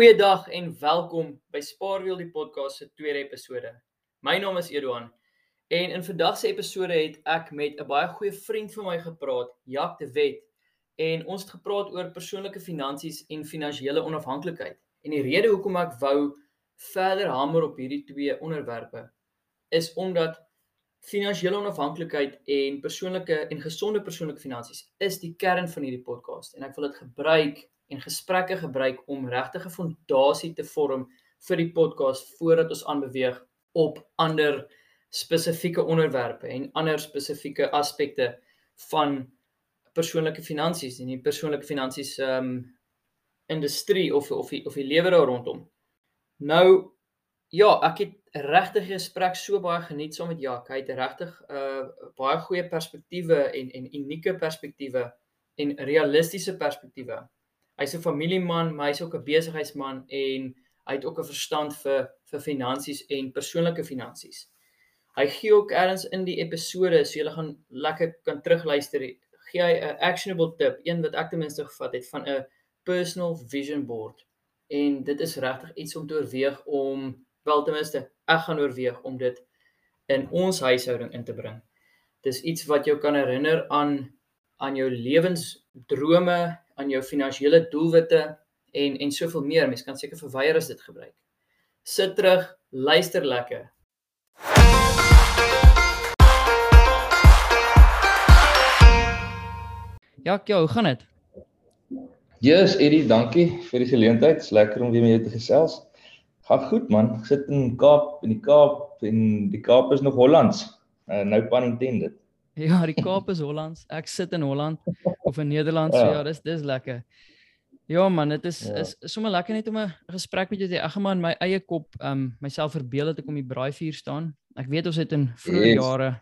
Goeiedag en welkom by Spaarwiel die podcast se tweede episode. My naam is Eduan en in vandag se episode het ek met 'n baie goeie vriend van my gepraat, Jak de Wet, en ons het gepraat oor persoonlike finansies en finansiële onafhanklikheid. En die rede hoekom ek wou verder hamer op hierdie twee onderwerpe is omdat finansiële onafhanklikheid en persoonlike en gesonde persoonlike finansies is die kern van hierdie podcast en ek wil dit gebruik en gesprekke gebruik om regtig 'n fondasie te vorm vir die podcast voordat ons aanbeweeg op ander spesifieke onderwerpe en ander spesifieke aspekte van persoonlike finansies en die persoonlike finansies um, industrie of of die, of die lewe daar rondom. Nou ja, ek het regtig gesprek so baie geniet saam met Jak. Hy het regtig uh, baie goeie perspektiewe en en unieke perspektiewe en realistiese perspektiewe hy's 'n familieman, maar hy's ook 'n besigheidsman en hy het ook 'n verstand vir vir finansies en persoonlike finansies. Hy gee ook ergens in die episode, so jy gaan lekker kan terugluister, gee hy 'n actionable tip, een wat ek ten minste gevat het van 'n personal vision board. En dit is regtig iets om te oorweeg om wel ten minste ek gaan oorweeg om dit in ons huishouding in te bring. Dis iets wat jou kan herinner aan aan jou lewensdrome aan jou finansiële doelwitte en en soveel meer. Mens kan seker verweier as dit gebruik. Sit terug, luister lekker. Ja, ja, hoe gaan dit? Yes, Eddie, dankie vir die geleentheid. Dit's lekker om weer met jou te gesels. Gaan goed man. Ek sit in Kaap, in die Kaap en die Kaap is nog Hollands. Uh, nou pan intended. Ja, die Kaap is Hollands. Ek sit in Holland of in Nederland. Ja, so, ja dis dis lekker. Ja man, dit is ja. is sommer lekker net om 'n gesprek met jou te hê. Ag man, my eie kop, um myself verbeel het ek om die braaivuur staan. Ek weet ons het in vroeë yes. jare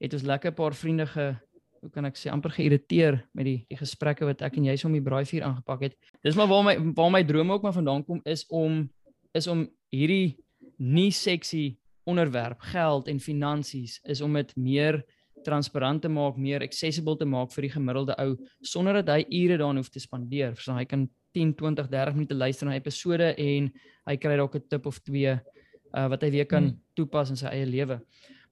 het ons lekker 'n paar vriende ge hoe kan ek sê amper geïrriteer met die die gesprekke wat ek en jy so om die braaivuur aangepak het. Dis maar waar my waar my drome ook maar vandaan kom is om is om hierdie nie seksie onderwerp geld en finansies is om dit meer transparant te maak, meer accessible te maak vir die gemiddelde ou sonder dat hy ure daarin hoef te spandeer. So hy kan 10, 20, 30 minute luister na 'n episode en hy kry dalk 'n tip of twee uh wat hy weer kan hmm. toepas in sy eie lewe.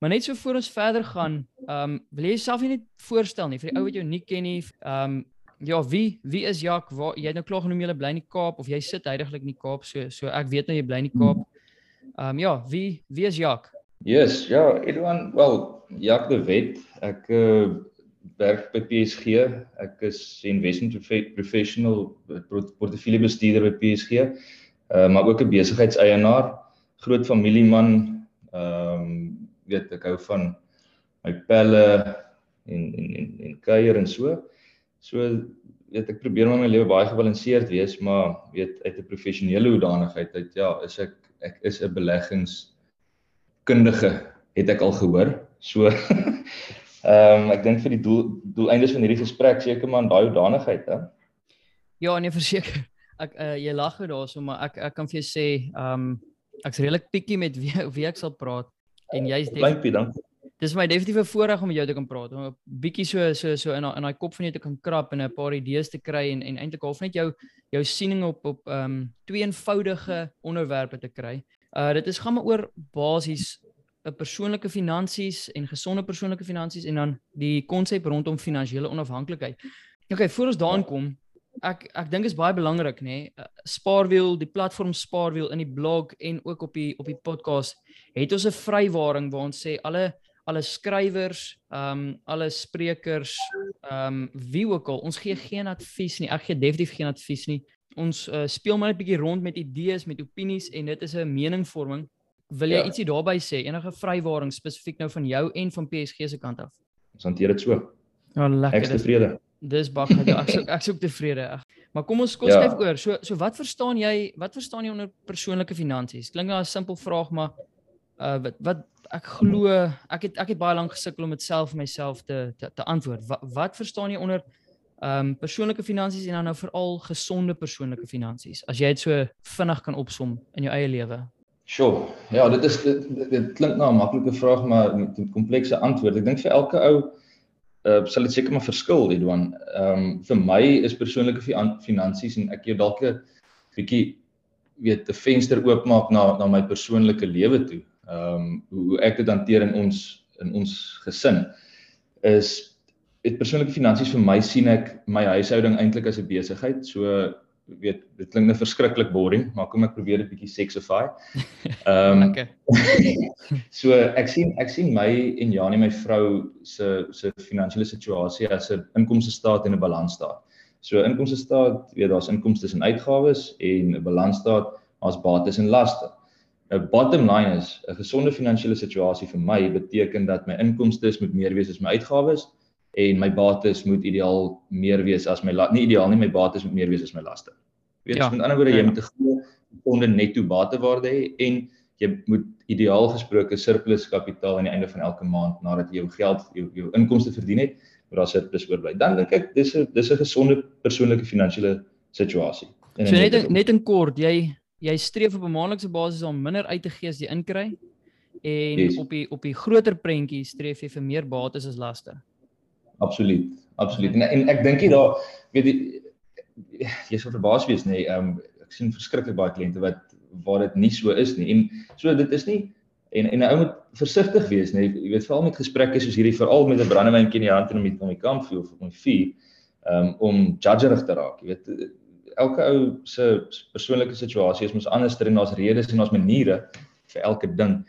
Maar net so voor ons verder gaan, um wil jy jouself net voorstel nie vir die ou wat jou nie ken nie. Um ja, wie wie is Jak? Waar jy het nou klaar genoem jy bly in die Kaap of jy sit heidaglik in die Kaap. So so ek weet nou jy bly in die Kaap. Um ja, wie wie is Jak? Yes, ja, Edwan, wel Jak de Wet. Ek uh, werk by PSG. Ek is investment professional, portefeuljebestuurder by PSG. Uh maar ook 'n besigheidseienaar, groot familieman. Ehm um, weet ek hou van my pelle en en en, en kuier en so. So weet ek probeer maar my lewe baie gebalanseerd wees, maar weet uit 'n professionele hoedanigheid uit ja, is ek ek is 'n beleggingskundige het ek al gehoor. So ehm um, ek dink vir die doel doeleindes van hierdie gesprek seker maar daai hoedanigheid hè. Ja, nee verseker. Ek uh, jy lag gou daarso maar ek ek kan vir jou sê ehm um, ek's redelik pikkie met wie wie ek sal praat en jy's definitief dankie. Dis my definitiewe voorreg om met jou te kan praat, om 'n bietjie so so so in in daai kop van jou te kan krap en 'n paar idees te kry en en eintlik half net jou jou siening op op ehm um, twee eenvoudige onderwerpe te kry. Uh dit is gaan maar oor basies 'n persoonlike finansies en gesonde persoonlike finansies en dan die konsep rondom finansiële onafhanklikheid. Okay, voor ons daarin kom, ek ek dink is baie belangrik nê. Nee, Spaarwiel, die platform Spaarwiel in die blog en ook op die op die podcast het ons 'n vrywaring waar ons sê alle alle skrywers, ehm um, alle sprekers, ehm um, wie ook al, ons gee geen advies nie. Ek gee definitief geen advies nie. Ons uh, speel maar net 'n bietjie rond met idees, met opinies en dit is 'n meningvorming Wil jy ja. ietsie daarby sê? Enige vrywaring spesifiek nou van jou en van PSG se kant af? Ons hanteer dit so. Ja, lekker. Ek is tevrede. Dis bak ek ek sou ek sou tevrede. Maar kom ons kos net ja. oor. So so wat verstaan jy? Wat verstaan jy onder persoonlike finansies? Klink nou 'n simpel vraag, maar uh wat wat ek glo ek het ek het baie lank gesukkel om dit self vir myself te te, te antwoord. Wat wat verstaan jy onder ehm um, persoonlike finansies en dan nou veral gesonde persoonlike finansies? As jy dit so vinnig kan opsom in jou eie lewe. Sjoe. Ja, dit is dit, dit, dit klink na 'n maklike vraag maar met 'n komplekse antwoord. Ek dink vir elke ou uh sal dit seker maar verskil, Edwan. Ehm um, vir my is persoonlike finansies en ek jou dalk 'n bietjie weet 'n venster oopmaak na na my persoonlike lewe toe. Ehm um, hoe, hoe ek dit hanteer in ons in ons gesin is dit persoonlike finansies vir my sien ek my huishouding eintlik as 'n besigheid. So weet dit klink net nou verskriklik boring, maar kom ek probeer dit bietjie sexify. Ehm um, So ek sien ek sien my en Janie my vrou se se finansiële situasie as 'n inkomste staat en 'n balans staat. So inkomste staat, weet daar's inkomste en uitgawes en 'n balans staat, daar's bates en laste. Nou bottom line is 'n gesonde finansiële situasie vir my beteken dat my inkomste moet meer wees as my uitgawes en my bates moet ideaal meer wees as my nie ideaal nie my bates moet meer wees as my laste. Weet jy, ja, met ander woorde jy ja. moet 'n goeie gesonde netto batewaarde hê en jy moet ideaal gesproke surplus kapitaal aan die einde van elke maand nadat jy jou geld jou jou inkomste verdien het, moet daar surplus oorbly. Dan dink ek dis 'n dis 'n gesonde persoonlike finansiële situasie. So net net in kort, jy jy streef op 'n maandelikse basis om minder uit te gee as jy inkry en yes. op die op die groter prentjie streef jy vir meer bates as laste. Absoluut. Absoluut. En, en ek dink jy daar weet jy jy sou verbaas wees nê. Nee, ehm um, ek sien verskriklik baie kliënte wat waar dit nie so is nie. En so dit is nie en en 'n ou moet versigtig wees nê. Nee, jy weet veral met gesprekke soos hierdie veral met 'n brandewyntjie in die hand en om met om die kampvuur of om vuur ehm um, om judgerig te raak. Jy weet elke ou se persoonlike situasie is mos anders en daar's redes en daar's maniere vir elke ding.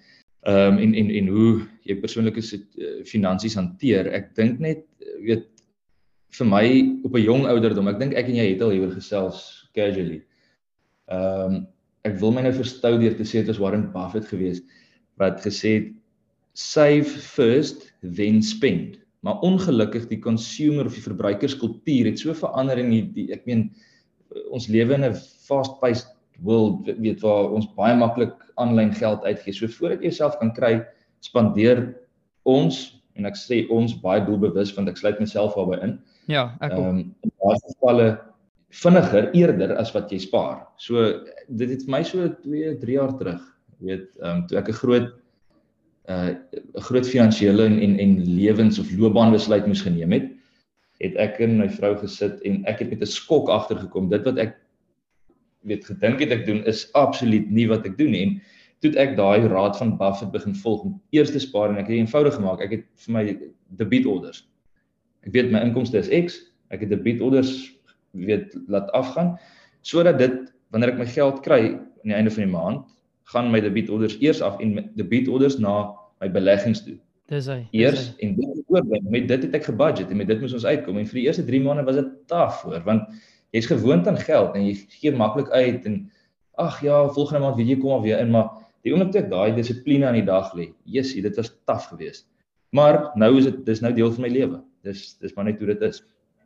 Ehm um, en en en hoe jy persoonlike uh, finansies hanteer. Ek dink net weet vir my op 'n jong ouderdom, ek dink ek en jy het al hieroor gesels casually. Ehm um, ek wil my nou verstou deur te sê dit was Warren Buffett geweest wat gesê het save first then spend. Maar ongelukkig die consumer of die verbruikerskultuur het so verander in die, die ek meen ons lewe in 'n fast paced world weet waar ons baie maklik aanlyn geld uitgee. So voordat jy jouself kan kry, spandeer ons en ek sê ons baie doelbewus want ek sluit myself albei in. Ja, ek ook. Ehm um, baie gevalle vinniger eerder as wat jy spaar. So dit het vir my so 2, 3 jaar terug, weet, ehm um, toe ek 'n groot uh 'n groot finansiële en en, en lewens of loopbaanbesluit moes geneem het, het ek en my vrou gesit en ek het met 'n skok agtergekom. Dit wat ek weet gedink het ek doen is absoluut nie wat ek doen nie. En toe ek daai raad van Buffett begin volg om eers te spaar en ek het dit eenvoudig gemaak. Ek het vir my debit orders. Ek weet my inkomste is X, ek het debit orders weet laat afgaan sodat dit wanneer ek my geld kry aan die einde van die maand, gaan my debit orders eers af en debit orders na my beleggings toe. Dis hy. Eers hy. en dit oorbring. Met dit het ek gebudget en met dit moes ons uitkom en vir die eerste 3 maande was dit taaf voor want jy's gewoond aan geld en jy gee maklik uit en ag ja, volgende maand weet jy kom al weer in maar die oomblik toe ek daai dissipline aan die dag lê, jessie, dit was taaf geweest. Maar nou is dit dis nou deel van my lewe. Dis dis maar net hoe dit is.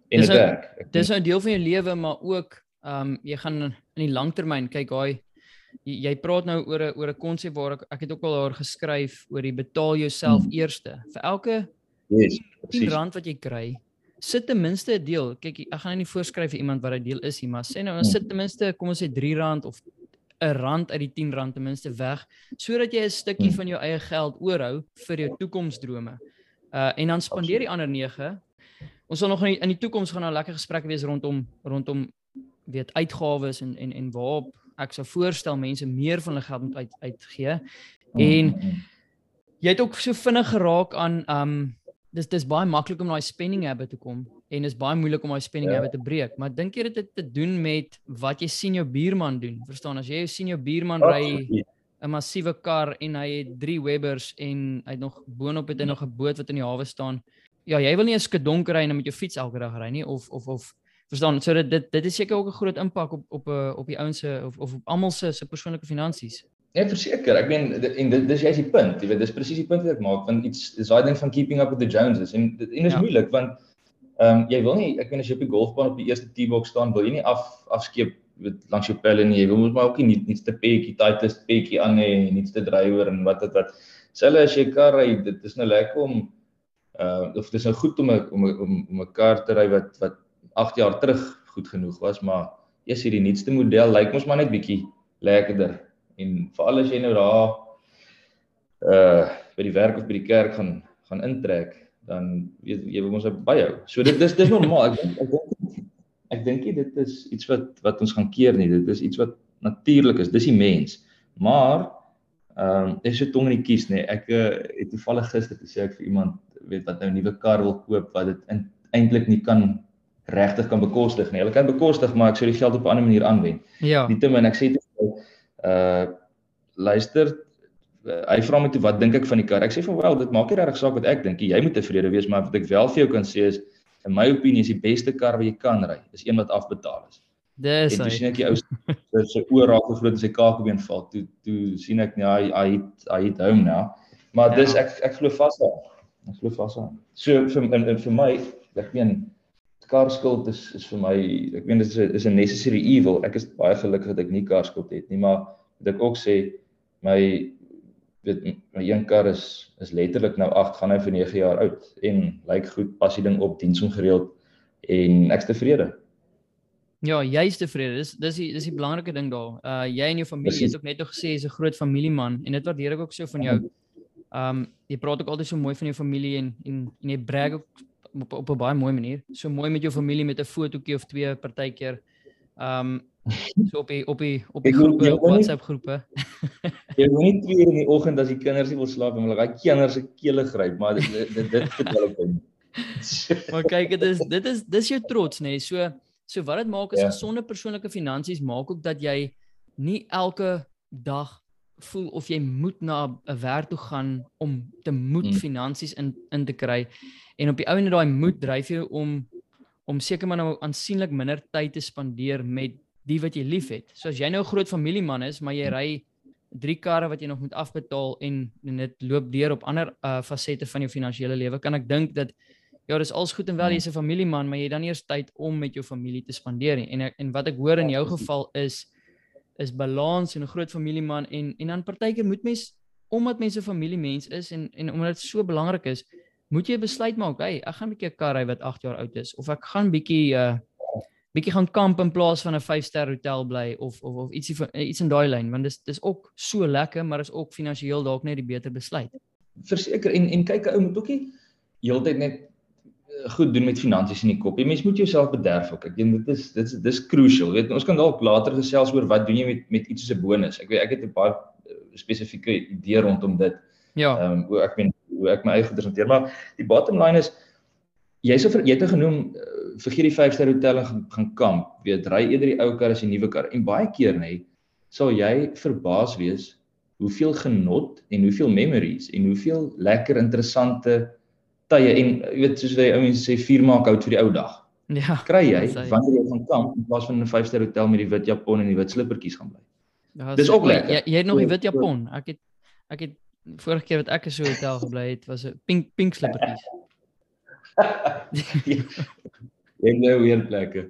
En dit werk. Dis nou deel van jou lewe, maar ook ehm um, jy gaan in die langtermyn kyk daai jy, jy praat nou oor 'n oor 'n konsep waar ek ek het ook al daar geskryf oor die betaal jouself hmm. eerste. Vir elke yes, 10 rand wat jy kry, sit ten minste 'n deel. Kyk, ek gaan nou nie voorskryf vir iemand wat daai deel is nie, maar sê nou, hmm. sit ten minste kom ons sê 3 rand of 'n rand uit die 10 rand ten minste weg sodat jy 'n stukkie hmm. van jou eie geld oorhou vir jou toekomsdrome. Uh en dan spandeer die ander 9. Ons sal nog in die, in die toekoms gaan nou lekker gesprekke wees rondom rondom weet uitgawes en en en waarop ek sou voorstel mense meer van hulle geld moet uit uitgee. Hmm, en hmm, jy het ook so vinnig geraak aan um dis dis baie maklik om na daai spending habit te kom en is baie moeilik om daai spending ja. habit te breek. Maar dink jy dit het te doen met wat jy sien jou buurman doen? Verstaan as jy sien jou buurman ry 'n massiewe kar en hy het 3 Webbers en hy het nog boonop het hy nog 'n boot wat in die hawe staan. Ja, jy wil nie 'n skedonk ry en met jou fiets elke dag ry nie of of of verstaan so dit dit dit is seker ook 'n groot impak op op 'n eh, op die ouens se of of op almal se se persoonlike finansies. Nee, verseker. Ek meen en dit dis jy's die punt. Jy weet, dis presies die punt wat ek maak van iets is daai ding van keeping up with the Joneses en dit en is ja. moeilik want ehm um, jy wil nie ek meen as jy op die golfbaan op die eerste tee-box staan, wil jy nie af afskeep met langs jou pelle nie. Jy wil mos maar ook nie niets te petjie, tightest petjie aan hê, niets te drywer en wat wat wat. Selfs as jy kar ry, dit is nou lekker om uh of dit is nou goed om 'n om 'n om 'n kar te ry wat wat 8 jaar terug goed genoeg was, maar eers hierdie nuutste model lyk mos maar net bietjie lekkerder en veral as jy nou daar uh by die werk of by die kerk gaan gaan intrek dan weet jy moet ons byhou. So dit dis dis normaal. Ek dink ek dink ek dink dit is iets wat wat ons gaan keer nie. Dit is iets wat natuurlik is. Dis die mens. Maar ehm um, is so tong in die kies nê. Nee. Ek uh, het toevallig gister gesê ek vir iemand weet wat nou 'n nuwe kar wil koop wat dit eintlik nie kan regtig kan bekostig nie. Hulle kan bekostig, maar ek sou die geld op 'n ander manier aanwend. Ja. Nietemin ek sê dit uh luister hy vra my toe wat dink ek van die kar? Ek sê van wel, dit maak nie regtig saak wat ek dink nie. Jy moet tevrede wees, maar wat ek wel vir jou kan sê is in my opinie is die beste kar wat jy kan ry, is een wat afbetaal is. Dis hy. Ek sien ek die ou se sy oor raak of groot en sy kakebeen val. Toe toe sien ek nee, hy hy het hy het hom nou. Maar ja. dis ek ek glo vas aan. Ek glo vas aan. So vir in, in, vir my, ek meen kar skuld is is vir my ek meen dit is 'n is 'n necessary evil. Ek is baie gelukkig dat ek nie kar skuld het nie, maar wat ek ook sê my weet my een kar is is letterlik nou 8 gaan hy vir 9 jaar oud en lyk goed, pas die ding op, diens hom gereeld en ek's tevrede. Ja, jy's tevrede. Dis dis die dis die belangrike ding daar. Uh jy en jou familie het ook net nog gesê jy's 'n groot familieman en dit waardeer ek ook so van jou. Um jy praat ook altyd so mooi van jou familie en en en jy brag ook op op 'n baie mooi manier. So mooi met jou familie met 'n fotootjie of twee partykeer. Um so op die op die op die groepe, op WhatsApp groepe. jy moet nie twee in die oggend as die kinders nie wil slaap en hulle raai kinders se kele gryp, maar dit dit dit vertel ek hom. maar kyk, dit is dit is dis jou trots nê. Nee. So so wat dit maak is ja. gesonde persoonlike finansies maak ook dat jy nie elke dag voel of jy moet na 'n werk toe gaan om te moet hmm. finansies in in te kry en op die ou en daai moed dryf jou om om seker maar nou aansienlik minder tyd te spandeer met die wat jy liefhet. So as jy nou 'n groot familieman is, maar jy ry drie karre wat jy nog moet afbetaal en, en dit loop deur op ander uh fasette van jou finansiële lewe, kan ek dink dat ja, dis alles goed en wel jy's 'n familieman, maar jy het dan eers tyd om met jou familie te spandeer nie. En en wat ek hoor in jou geval is is balans en 'n groot familieman en en dan partykeer moet mens omdat mense 'n familiemens is en en omdat dit so belangrik is, moet jy besluit maak, hey, ek gaan 'n bietjie 'n kar ry wat 8 jaar oud is of ek gaan bietjie uh bietjie gaan kamp in plaas van 'n 5-ster hotel bly of of of ietsie van iets in daai lyn want dis dis ook so lekker, maar is ook finansiëel dalk net die beter besluit. Verseker en en kyk 'n ou moet ookie heeltyd net eh, goed doen met finansies in die kop. Jy mens moet jouself bederf ook. Ek dink dit is dit is dis crucial. Weet ons kan dalk later gesels oor wat doen jy met met iets soos 'n bonus. Ek weet ek het 'n baie eh, spesifieke idee rondom dit. Ja. Ehm um, ek meen hoe ek my eie goeders hanteer, maar die bottom line is jy sou jy het genoem uh, vergeet die 5 ster hotel en gaan, gaan kamp, weet ry eerder die ou kar as die nuwe kar. En baie keer nê, sal jy verbaas wees hoeveel genot en hoeveel memories en hoeveel lekker interessante tye en jy weet soos jy ouens sê vier maak hout vir die ou dag. Ja. Kry jy wanneer jy gaan kamp in plaas van 'n 5 ster hotel met die wit japon en die wit slippertjies gaan bly. Ja, Dis ook lekker. Jy, jy het nog die wit japon. Ek het ek het vorige keer wat ek in so 'n hotel gebly het, was 'n pink pink slippertjies. Ek nou weer plekke.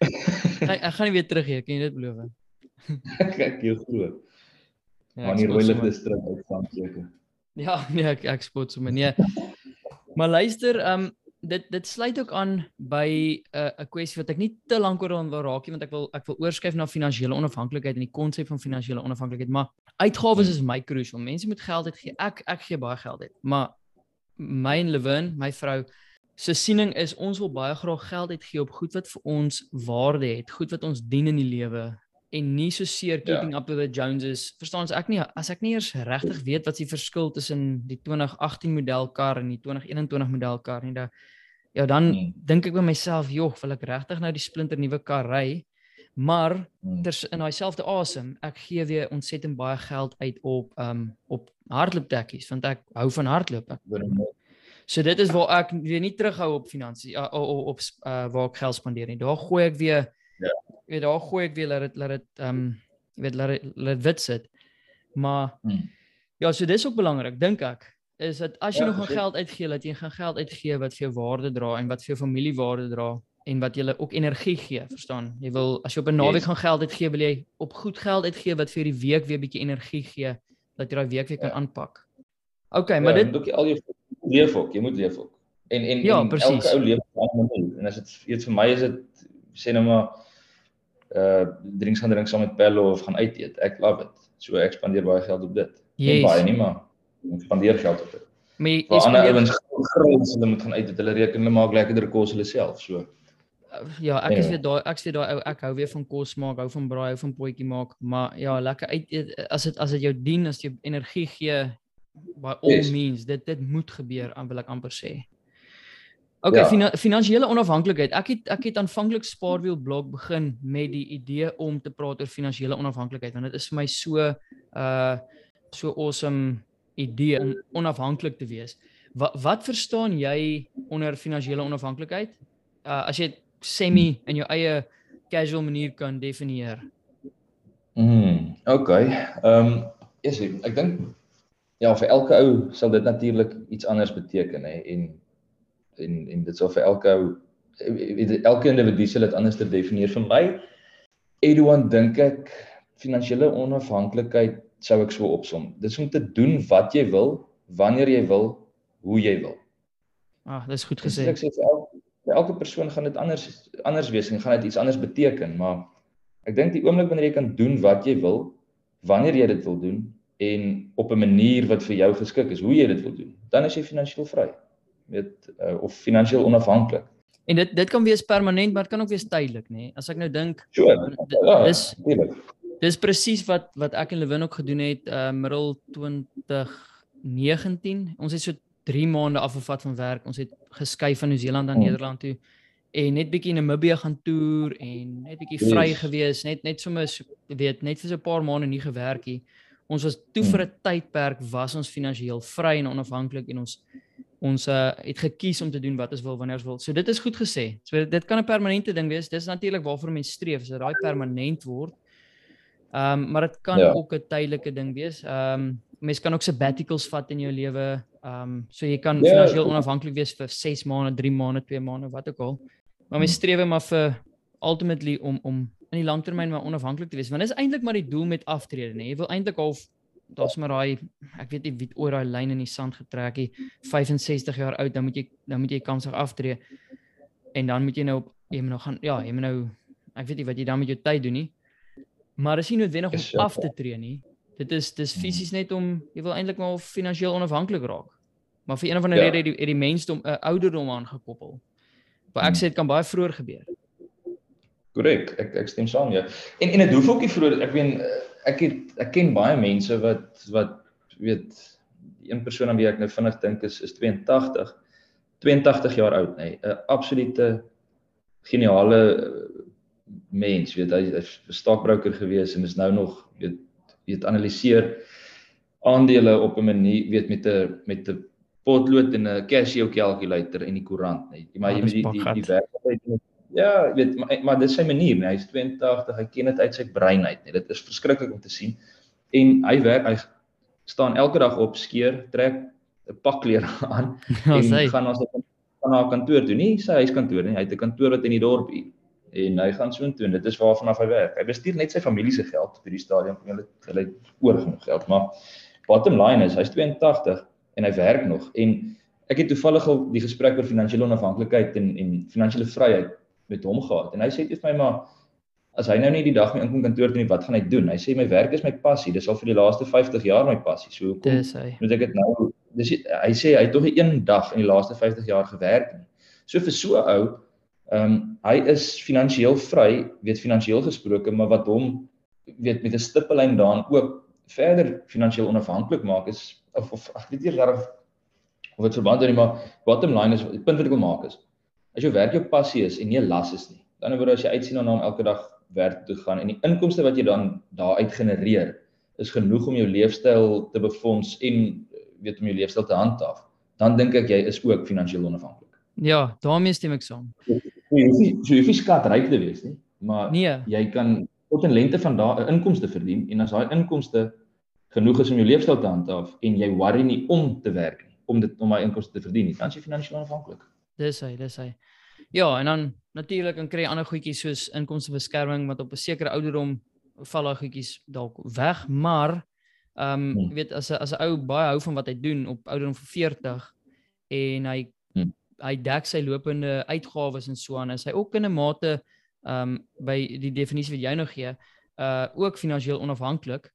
ek, ek gaan nie weer terug hier, kan jy dit beloof? Kyk, jy glo. Ja, maar nie rooi ligte stryk uit van seker. Ja, nee, ek ek spot sommer nee. Maar luister, ehm um, dit dit sluit ook aan by 'n uh, 'n kwessie wat ek nie te lank oor wil raak nie want ek wil ek wil oorskuif na finansiële onafhanklikheid en die konsep van finansiële onafhanklikheid maar uitgawes is my crucial mense moet geld uitgee ek ek gee baie geld uit maar my en Lewin my vrou se siening is ons wil baie graag geld uitgee op goed wat vir ons waarde het goed wat ons dien in die lewe en nie so seer ja. keeping ja. up with the Joneses verstaan as ek nie as ek nie eers regtig weet wat die verskil tussen die 2018 model kar en die 2021 model kar nie dan ja dan hmm. dink ek by myself joh wil ek regtig nou die splinter nuwe kar ry maar hmm. ter in daai selfde asem ek gee weer ontsettend baie geld uit op um op hardlooptekkies want ek hou van hardloop. Ek so dit is waar ek weer nie terughou op finansies uh, op, op uh, waar ek geld spandeer nie. Daar gooi ek weer ja. weet daar gooi ek weer laat dit laat dit um jy weet laat dit laat wit sit. Maar hmm. ja so dis ook belangrik dink ek is dat as jy ja, nog gaan geld uitgee, dat jy gaan geld uitgee wat vir jou waarde dra en wat vir jou familie waarde dra en wat jy ook energie gee, verstaan? Jy wil as jy op 'n naweek yes. gaan geld uitgee, wil jy op goed geld uitgee wat vir die week weer bietjie energie gee dat jy daai week weer kan ja. aanpak. OK, maar ja, dit ook al jou leef ook, jy moet leef ook. En en, ja, en elke ou leef op 'n ander manier. En as dit iets vir my is dit sê nou maar uh drinks gaan drink saam met Pello of gaan uit eet. Ek love it. So ek spandeer baie geld op dit. Yes. baie nie maar en spandeer geld op dit. Maar jy spandeer ouens grond hulle moet gaan uit dit hulle reken hulle maak lekkerder kos hulle self so. Ja, ek is weer daai ek is weer daai ou ek hou weer van kos maak, hou van braai, hou van potjie maak, maar ja, lekker uit as dit as dit jou dien, as jy energie gee by all yes. means, dit dit moet gebeur, wil ek amper sê. OK, ja. fina finansiële onafhanklikheid. Ek het ek het aanvanklik Spaarwiel blog begin met die idee om te praat oor finansiële onafhanklikheid want dit is vir my so uh so awesome idee om onafhanklik te wees. Wat wat verstaan jy onder finansiële onafhanklikheid? Uh as jy semi in jou eie casual manier kan definieer. Mm, OK. Ehm um, is ek dink ja, vir elke ou sal dit natuurlik iets anders beteken hè en en en dit sal vir elke elke individu sal dit anders te definieer vir my. Edouan dink ek finansiële onafhanklikheid sou ek so opsom. Dit is om te doen wat jy wil, wanneer jy wil, hoe jy wil. Ah, dis goed gesê. Ek sê vir elke, vir elke persoon gaan dit anders anders wees en gaan dit iets anders beteken, maar ek dink die oomblik wanneer jy kan doen wat jy wil, wanneer jy dit wil doen en op 'n manier wat vir jou geskik is, hoe jy dit wil doen, dan is jy finansiëel vry weet uh, of finansiëel onafhanklik. En dit dit kan wees permanent, maar dit kan ook wees tydelik, nê? Nee? As ek nou dink, ja, dis natuurlik. Dis presies wat wat ek en Lewin ook gedoen het uh middel 2019. Ons het so 3 maande afgevat van werk. Ons het geskuif van Nieu-Seeland na hmm. Nederland toe en net bietjie Namibië gaan toer en net bietjie vry yes. gewees, net net sommer weet, net vir so 'n paar maande nie gewerk nie. Ons was toe hmm. vir 'n tydperk was ons finansiëel vry en onafhanklik en ons ons uh, het gekies om te doen wat ons wil wanneer ons wil. So dit is goed gesê. So dit kan 'n permanente ding wees. Dis natuurlik waarvoor mense streef, as dit daai permanent word. Ehm um, maar dit kan ja. ook 'n tydelike ding wees. Ehm um, mense kan ook sabbaticals vat in jou lewe. Ehm um, so jy kan ja, finansiëel onafhanklik wees vir 6 maande, 3 maande, 2 maande, wat ook al. Maar mense hmm. streef maar vir ultimately om om in die langtermyn maar onafhanklik te wees. Want dis eintlik maar die doel met aftrede, nee. Jy wil eintlik half daar's maar daai ek weet nie wie oor daai lyn in die sand getrek het 65 jaar oud dan moet jy dan moet jy kansig aftree en dan moet jy nou op jy moet nou gaan ja jy moet nou ek weet nie wat jy dan met jou tyd doen nie maar is nie noodwendig om ja. af te tree nie dit is dis hmm. fisies net om jy wil eintlik maar finansiëel onafhanklik raak. Maar vir een of ander ja. rede het die, die mensdom 'n uh, ouderdom aangekoppel. Maar ek sê dit kan baie vroeër gebeur. Korrek ek ek stem saam ja. En en dit hoef ook nie vroeër ek weet ek het ek ken baie mense wat wat weet een persoon aan wie ek nou vinnig dink is is 82 82 jaar oud nê nee, 'n absolute geniale mens weet hy is 'n stokbroker gewees en is nou nog weet weet analiseer aandele op 'n manier weet met 'n met 'n potlood en 'n Casio calculator en die koerant nee. maar jy moet die die die werklikheid Ja, weet maar maar dis sy manier, nee. hy's 82, hy ken dit uit sy brein uit, nee. Dit is verskriklik om te sien. En hy werk, hy staan elke dag op, skeer, trek 'n pak klere aan ja, en sy. gaan na sy gaan na kantoor toe, nie sy huiskantoor nie. Hy het 'n kantoor wat in die dorp hier en hy gaan so intoe en dit is waarvan af hy werk. Hy bestuur net sy familie se geld vir die stadium, hulle hulle oor genoeg geld, maar bottom line is hy's 82 en hy werk nog. En ek het toevallig al die gesprek oor finansiële onafhanklikheid en en finansiële vryheid met hom gehad. En hy sê dit vir my maar as hy nou nie die dag my inkom kantoor toe nie wat gaan hy doen? Hy sê my werk is my passie. Dis al vir die laaste 50 jaar my passie. So hoekom dis hy. moet ek dit nou dis hy sê hy het tog een dag in die laaste 50 jaar gewerk nie. So vir so ou ehm um, hy is finansiëel vry weet finansiëel gesproke maar wat hom weet met 'n stippellyn daan ook verder finansiëel onafhanklik maak is of of ek weet nie reg of dit verband het nie maar bottom line is die punt wat ek wil maak is as jou werk jou passie is en nie 'n las is nie. Aan die ander word as jy uitsien om elke dag werk toe gaan en die inkomste wat jy dan daaruit genereer is genoeg om jou leefstyl te befonds en weet om jou leefstyl te handhaaf, dan dink ek jy is ook finansiëel onafhanklik. Ja, daarmee stem ek saam. Jy hoef nie so jy hoef nie skatryk te wees nie, maar nee. jy kan tot in lente van daai inkomste verdien en as daai inkomste genoeg is om jou leefstyl te handhaaf en jy worry nie om te werk nie om dit om daai inkomste te verdien nie, dan is jy finansiëel onafhanklik. Dis hy, dis hy. Ja, en dan natuurlik dan kry ander goedjies soos inkomstebeskerming wat op 'n sekere ouderdom val daai goedjies dalk weg, maar ehm um, jy weet as 'n as 'n ou baie hou van wat hy doen op ouderdom van 40 en hy. Hy dek sy lopende uitgawes en so aan, is hy ook in 'n mate ehm um, by die definisie wat jy nou gee, uh ook finansiëel onafhanklik.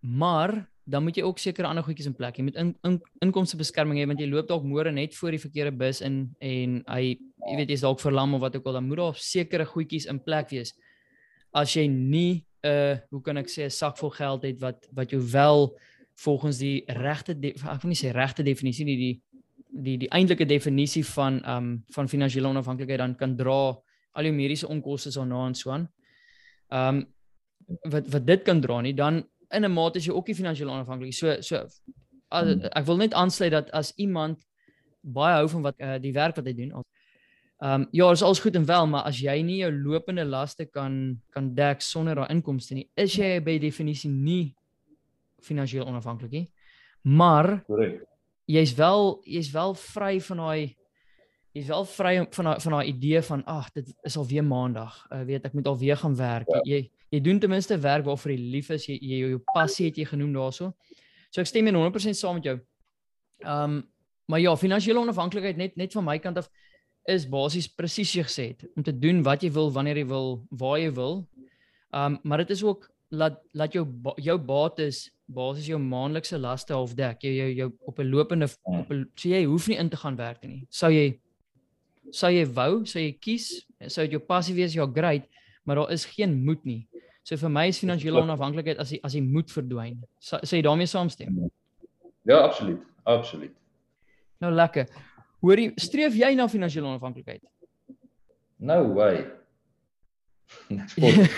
Maar dan moet jy ook sekere ander goedjies in plek hê. Jy moet in, in inkomste beskerming hê want jy loop dalk môre net voor die verkeerde bus in en hy jy weet jy's dalk verlam of wat ook al dan moet daar sekere goedjies in plek wees. As jy nie 'n uh, hoe kan ek sê 'n sak vol geld het wat wat jou wel volgens die regte ek wil nie sê regte definisie nie die die die eintlike definisie van um van finansiële onafhanklikheid dan kan dra al jou mediese onkoste daarna en so aan. Um wat wat dit kan dra nie dan in 'n mate is jy ook nie finansiëel onafhanklik. So so as, hmm. ek wil net aansluit dat as iemand baie hou van wat uh, die werk wat hy doen. Ehm um, ja, is alles goed en wel, maar as jy nie jou lopende laste kan kan dek sonder daai inkomste nie, is jy by definisie nie finansiëel onafhanklik nie. Maar korrek. Jy's wel jy's wel vry van daai jy's wel vry van daai van daai idee van ag, dit is al weer maandag. Uh, weet ek moet al weer gaan werk. Ja. Jy jy doen ten minste werk waarvoor jy lief is. Jy jy jou passie het jy genoem daaroor. So ek stem 100% saam met jou. Ehm um, maar ja, finansiële onafhanklikheid net net van my kant af is basies presies jy gesê het om te doen wat jy wil wanneer jy wil, waar jy wil. Ehm um, maar dit is ook laat laat jou jou bates basies jou maandelikse laste half dek. Jy jou, jou op 'n lopende op 'n so jy hoef nie in te gaan werk nie. Sou jy sou jy wou, sou jy kies, sou dit jou passie wees, ja great, maar daar is geen moed nie. So vir my is finansiële onafhanklikheid as jy as jy moet verdwyn. Sê jy daarmee saamstem? Ja, absoluut. Absoluut. Nou lekker. Hoorie, streef jy na finansiële onafhanklikheid? No way. Natuurlik.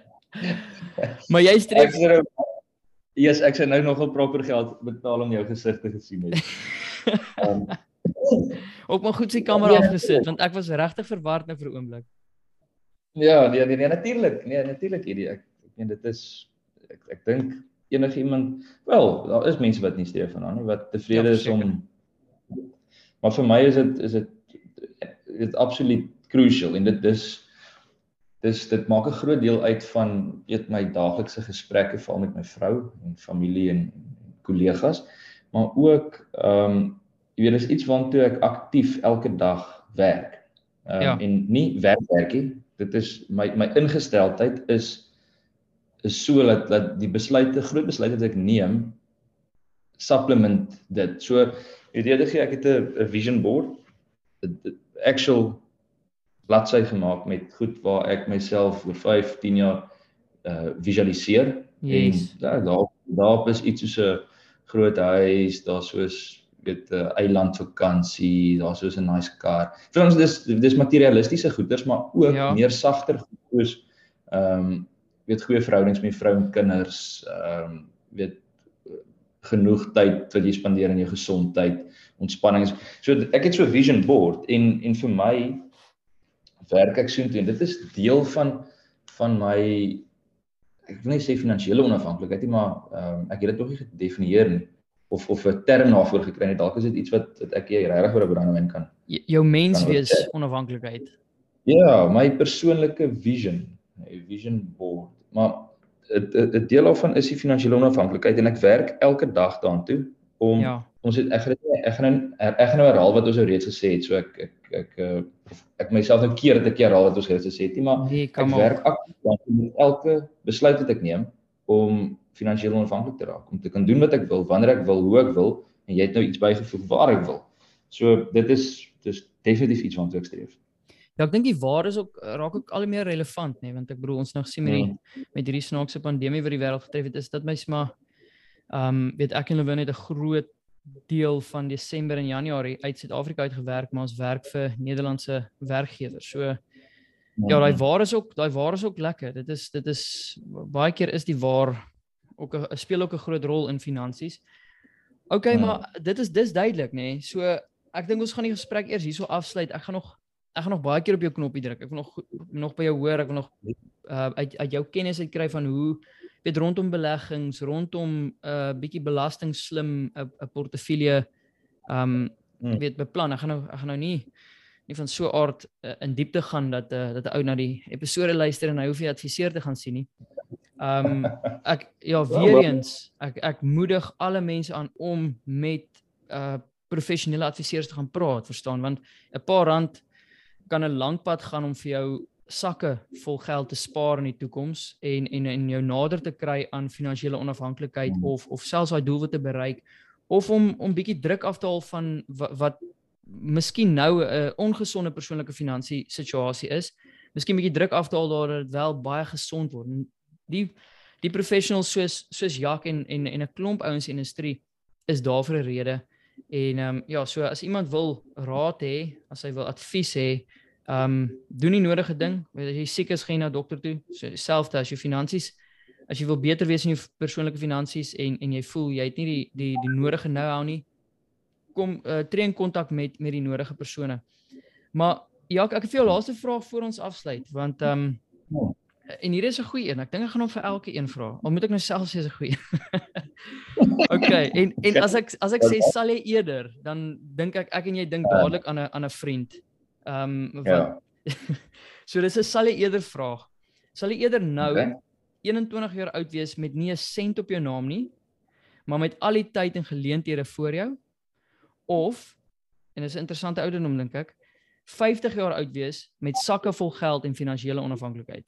maar jy streef Ja, yes, ek sê nou nogal proper geld betaal om jou gesig te gesien het. Um, Ook maar goed sy kamera afgesit want ek was regtig verward nou vir 'n oomblik. Ja, nee nee, nee natuurlik. Nee, natuurlik hierdie ek ek meen dit is ek ek dink enige iemand wel, daar is mense wat nie streef van nie, wat tevrede ja, is om Maar vir my is dit is dit dit absoluut crucial en dit is dis dit maak 'n groot deel uit van weet my daaglikse gesprekke veral met my vrou en familie en kollegas, maar ook ehm um, jy weet dis iets waartoe ek aktief elke dag werk. Um, ja. en nie werk werkie, dit is my my ingesteldheid is is so dat dat die besluite groot besluite wat ek neem supplement dit. So weet jy gee ek het 'n vision board 'n actual bladsy gemaak met goed waar ek myself oor 5, 10 jaar uh visualiseer yes. en ja, daar daar is iets soos 'n groot huis, daar soos weet 'n uh, eiland vakansie, daar's soos 'n nice kar. Vir ons dis dis materialistiese goederes, maar ook ja. meer sagter soos ehm um, weet goeie verhoudings met vrou en kinders, ehm um, weet genoeg tyd wat jy spandeer in jou gesondheid, ontspanning. So ek het so 'n vision board en en vir my werk ek so intoe en dit is deel van van my ek wil nie sê finansiële onafhanklikheid nie, maar ehm um, ek het dit nog nie gedefinieer nie of of 'n term daarvoor gekry het. Dalk is dit iets wat wat ek regtig oor 'n brandewyn kan. Jou menswees onafhanklikheid. Ja, my persoonlike vision, 'n vision board. Maar 'n deel daarvan is die finansiële onafhanklikheid en ek werk elke dag daartoe om ja. Ons het ek gaan ek gaan nou ek gaan nou herhaal wat ons nou reeds gesê het. So ek ek ek ek, ek myself nou keer dit ek herhaal wat ons reeds gesê het, maar nee, ek werk aktief daartoe met elke besluit wat ek neem om finansiëel onafhanklik te raak, om te kan doen wat ek wil, wanneer ek wil, hoe ek wil en jy het nou iets bygevoeg waar ek wil. So dit is dis definitief iets wat ek streef. Ja, ek dink die waar is ook raak ook al meer relevant nê, nee, want ek bedoel ons nou gesien met die hmm. met hierdie snaakse pandemie wat die wêreld getref het, is dit my maar ehm um, weet ek en Lewin het 'n groot deel van Desember en Januarie uit Suid-Afrika uit gewerk, maar ons werk vir Nederlandse werkgewers. So ja, daai hmm. waar is ook daai waar is ook lekker. Dit is dit is baie keer is die waar ook 'n speel ook 'n groot rol in finansies. OK, ja. maar dit is dis duidelik, nê? Nee. So ek dink ons gaan die gesprek eers hierso afsluit. Ek gaan nog ek gaan nog baie keer op jou knoppie druk. Ek wil nog nog by jou hoor. Ek wil nog uh uit uit jou kennis uitkry van hoe weet rondom beleggings, rondom 'n uh, bietjie belasting slim 'n 'n portefeulje um hmm. weet beplan. Ek gaan nou ek gaan nou nie nie van so aard uh, in diepte gaan dat uh, dat 'n ou na die episode luister en hy hoef nie adviseer te gaan sien nie. Um, ek ja weer eens ek ek moedig alle mense aan om met uh professionele adviseurs te gaan praat, verstaan, want 'n paar rand kan 'n lang pad gaan om vir jou sakke vol geld te spaar in die toekoms en en en jou nader te kry aan finansiële onafhanklikheid mm. of of selfs daai doel wat te bereik of om om bietjie druk af te haal van wat, wat miskien nou 'n ongesonde persoonlike finansie situasie is, miskien bietjie druk afdaal daar dat dit wel baie gesond word. Die die professionals soos soos Jak en en en 'n klomp ouens in die industrie is daar vir 'n rede. En ehm um, ja, so as iemand wil raad hê, as hy wil advies hê, ehm um, doen die nodige ding. As jy siek is, gaan jy na dokter toe. So selfs as jy finansies as jy wil beter wees in jou persoonlike finansies en en jy voel jy het nie die die die nodige know-how nie, kom uh, tree in kontak met met die nodige persone. Maar ja, ek het vir jou laaste vraag voor ons afsluit want ehm um, en hier is 'n goeie een. Ek dink ek gaan hom vir elke een vra. Al moet ek nou self sê is 'n goeie. okay, en en as ek as ek sê sal jy eerder, dan dink ek ek en jy dink dadelik aan 'n aan 'n vriend. Ehm um, wat ja. So dis 'n sal jy eerder vraag. Sal jy eerder nou okay. 21 jaar oud wees met nie 'n sent op jou naam nie, maar met al die tyd en geleenthede voor jou of en dis 'n interessante ouderdom dink ek 50 jaar oud wees met sakke vol geld en finansiële onafhanklikheid.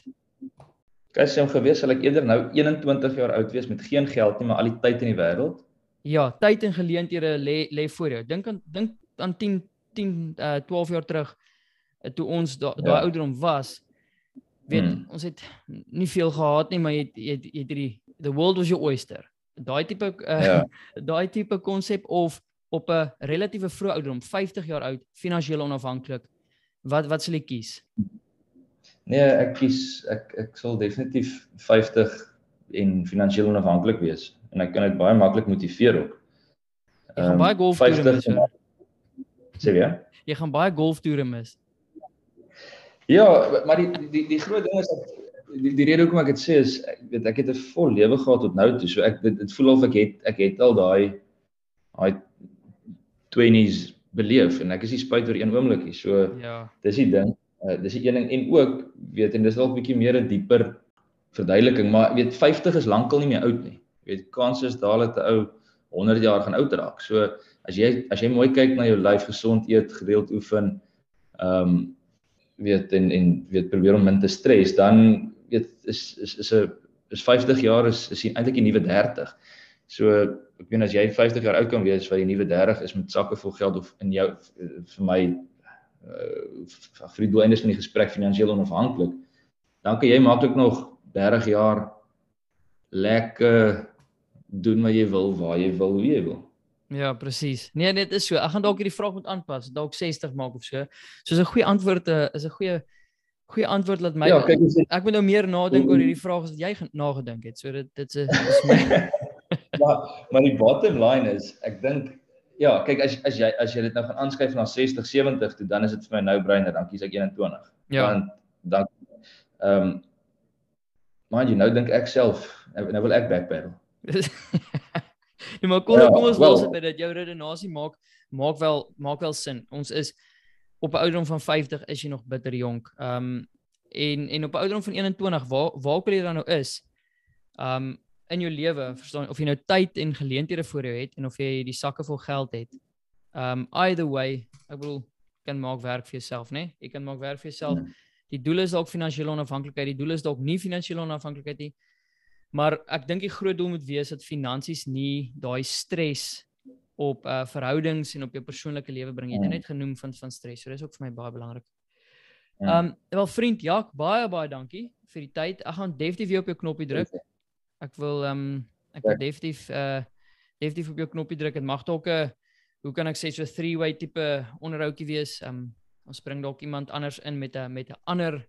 As jy hom gewees sal ek eerder nou 21 jaar oud wees met geen geld nie, maar al die tyd in die wêreld. Ja, tyd en geleenthede lê lê voor jou. Dink aan dink aan 10 10 uh 12 jaar terug uh, toe ons daai da ja. ouderdom was. Weet, hmm. ons het nie veel gehad nie, maar jy het jy het, jy het hierdie the world was your oyster. Daai tipe uh, ja. daai tipe konsep of op 'n relatiewe vroeë ouderdom, 50 jaar oud, finansiëel onafhanklik. Wat wat sal jy kies? Nee, ek kies ek ek sal definitief 50 en finansiëel onafhanklik wees en ek kan dit baie maklik motiveer ook. Jy gaan um, baie golftoere mis. Sê jy? Jy gaan baie golftoere mis. Ja, maar die die die groot ding is dat die, die rede hoekom ek dit sê is ek weet ek het 'n vol lewe gehad tot nou toe. So ek dit, dit voel of ek het ek het al daai daai 20s beleef en ek is nie spyt oor een oomblikie. So ja. Dis die ding. Uh, dis die een ding en ook weet en dis dalk bietjie meer 'n dieper verduideliking, maar weet 50 is lankal nie meer oud nie. Jy weet kans is daal dat 'n ou 100 jaar gaan oud raak. So as jy as jy mooi kyk na jou lyf, gesond eet, gereeld oefen, ehm um, weet en en weet probeer om min te stres, dan weet is is is 'n is 50 jaar is is eintlik die nuwe 30. So ek weet as jy 50 jaar oud kan wees vir die nuwe 30 is met sakke vol geld of in jou vir my uh vir die doeleindes van die gesprek finansiëel onafhanklik dan kan jy maklik nog 30 jaar lekker doen wat jy wil waar jy wil hoe jy wil Ja, presies. Nee, dit is so. Ek gaan dalk hierdie vraag moet aanpas, dalk 60 maak of so. Soos 'n goeie antwoord uh, is 'n goeie goeie antwoord laat my Ja, kyk jy Ek moet nou meer nadink oor hierdie vraag as wat jy nagedink het. So dit dit is my maar maar die bottom line is ek dink ja, kyk as as jy as jy dit nou gaan aanskuif na 60, 70 toe dan is dit vir my nou breiner, dan kies ek 21. Ja. Want dan ehm um, maar jy nou dink ek self nou, nou wil ek backpedal. Nee, maar kom ja, kom ons well, los dit dat jou redenasie maak maak wel maak wel sin. Ons is op 'n ouderdom van 50 is jy nog bitter jonk. Ehm um, en en op 'n ouderdom van 21 waar waar kan jy dan nou is? Ehm um, in jou lewe, verstaan of jy nou tyd en geleenthede voor jou het en of jy die sakke vol geld het. Um either way, ek bedoel kan maak werk vir jouself, né? Nee? Jy kan maak werk vir jouself. Ja. Die doel is dalk finansiële onafhanklikheid, die doel is dalk nie finansiële onafhanklikheid nie. Maar ek dink die groot doel moet wees dat finansies nie daai stres op uh verhoudings en op jou persoonlike lewe bring. Jy het ja. net genoem van van stres. So dis ook vir my baie belangrik. Ja. Um wel vriend Jak, baie baie dankie vir die tyd. Ek gaan definitief weer op jou knoppie druk. Ek wil ehm um, ek wil ja. definitief uh definitief op jou knoppie druk. Dit mag dalk 'n hoe kan ek sê so 'n three-way tipe onderhoudjie wees. Ehm um, ons bring dalk iemand anders in met 'n met 'n ander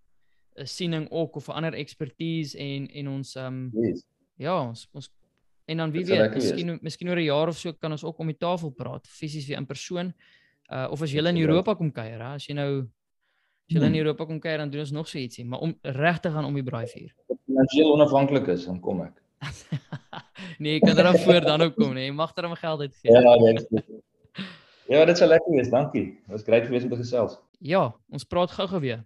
'n siening ook of 'n ander expertise en en ons ehm um, yes. ja, ons ons en dan wie weet, miskien miskien oor 'n jaar of so kan ons ook om die tafel praat, fisies weer in persoon. Uh of as jy in Europa kom kuier, as jy nou as jy hmm. in Europa kom kuier dan doen ons nog so ietsie, maar om regtig gaan om die braaivuur. Finansieel onafhanklik is, dan kom ek. nee, ek kan dan voor dan ook kom, nee. Jy mag er my geld uitgee. Ja, nee. Ja, dit sal lekker wees. Dankie. Dit was great geweest om te gesels. Ja, ons praat gou-gou weer.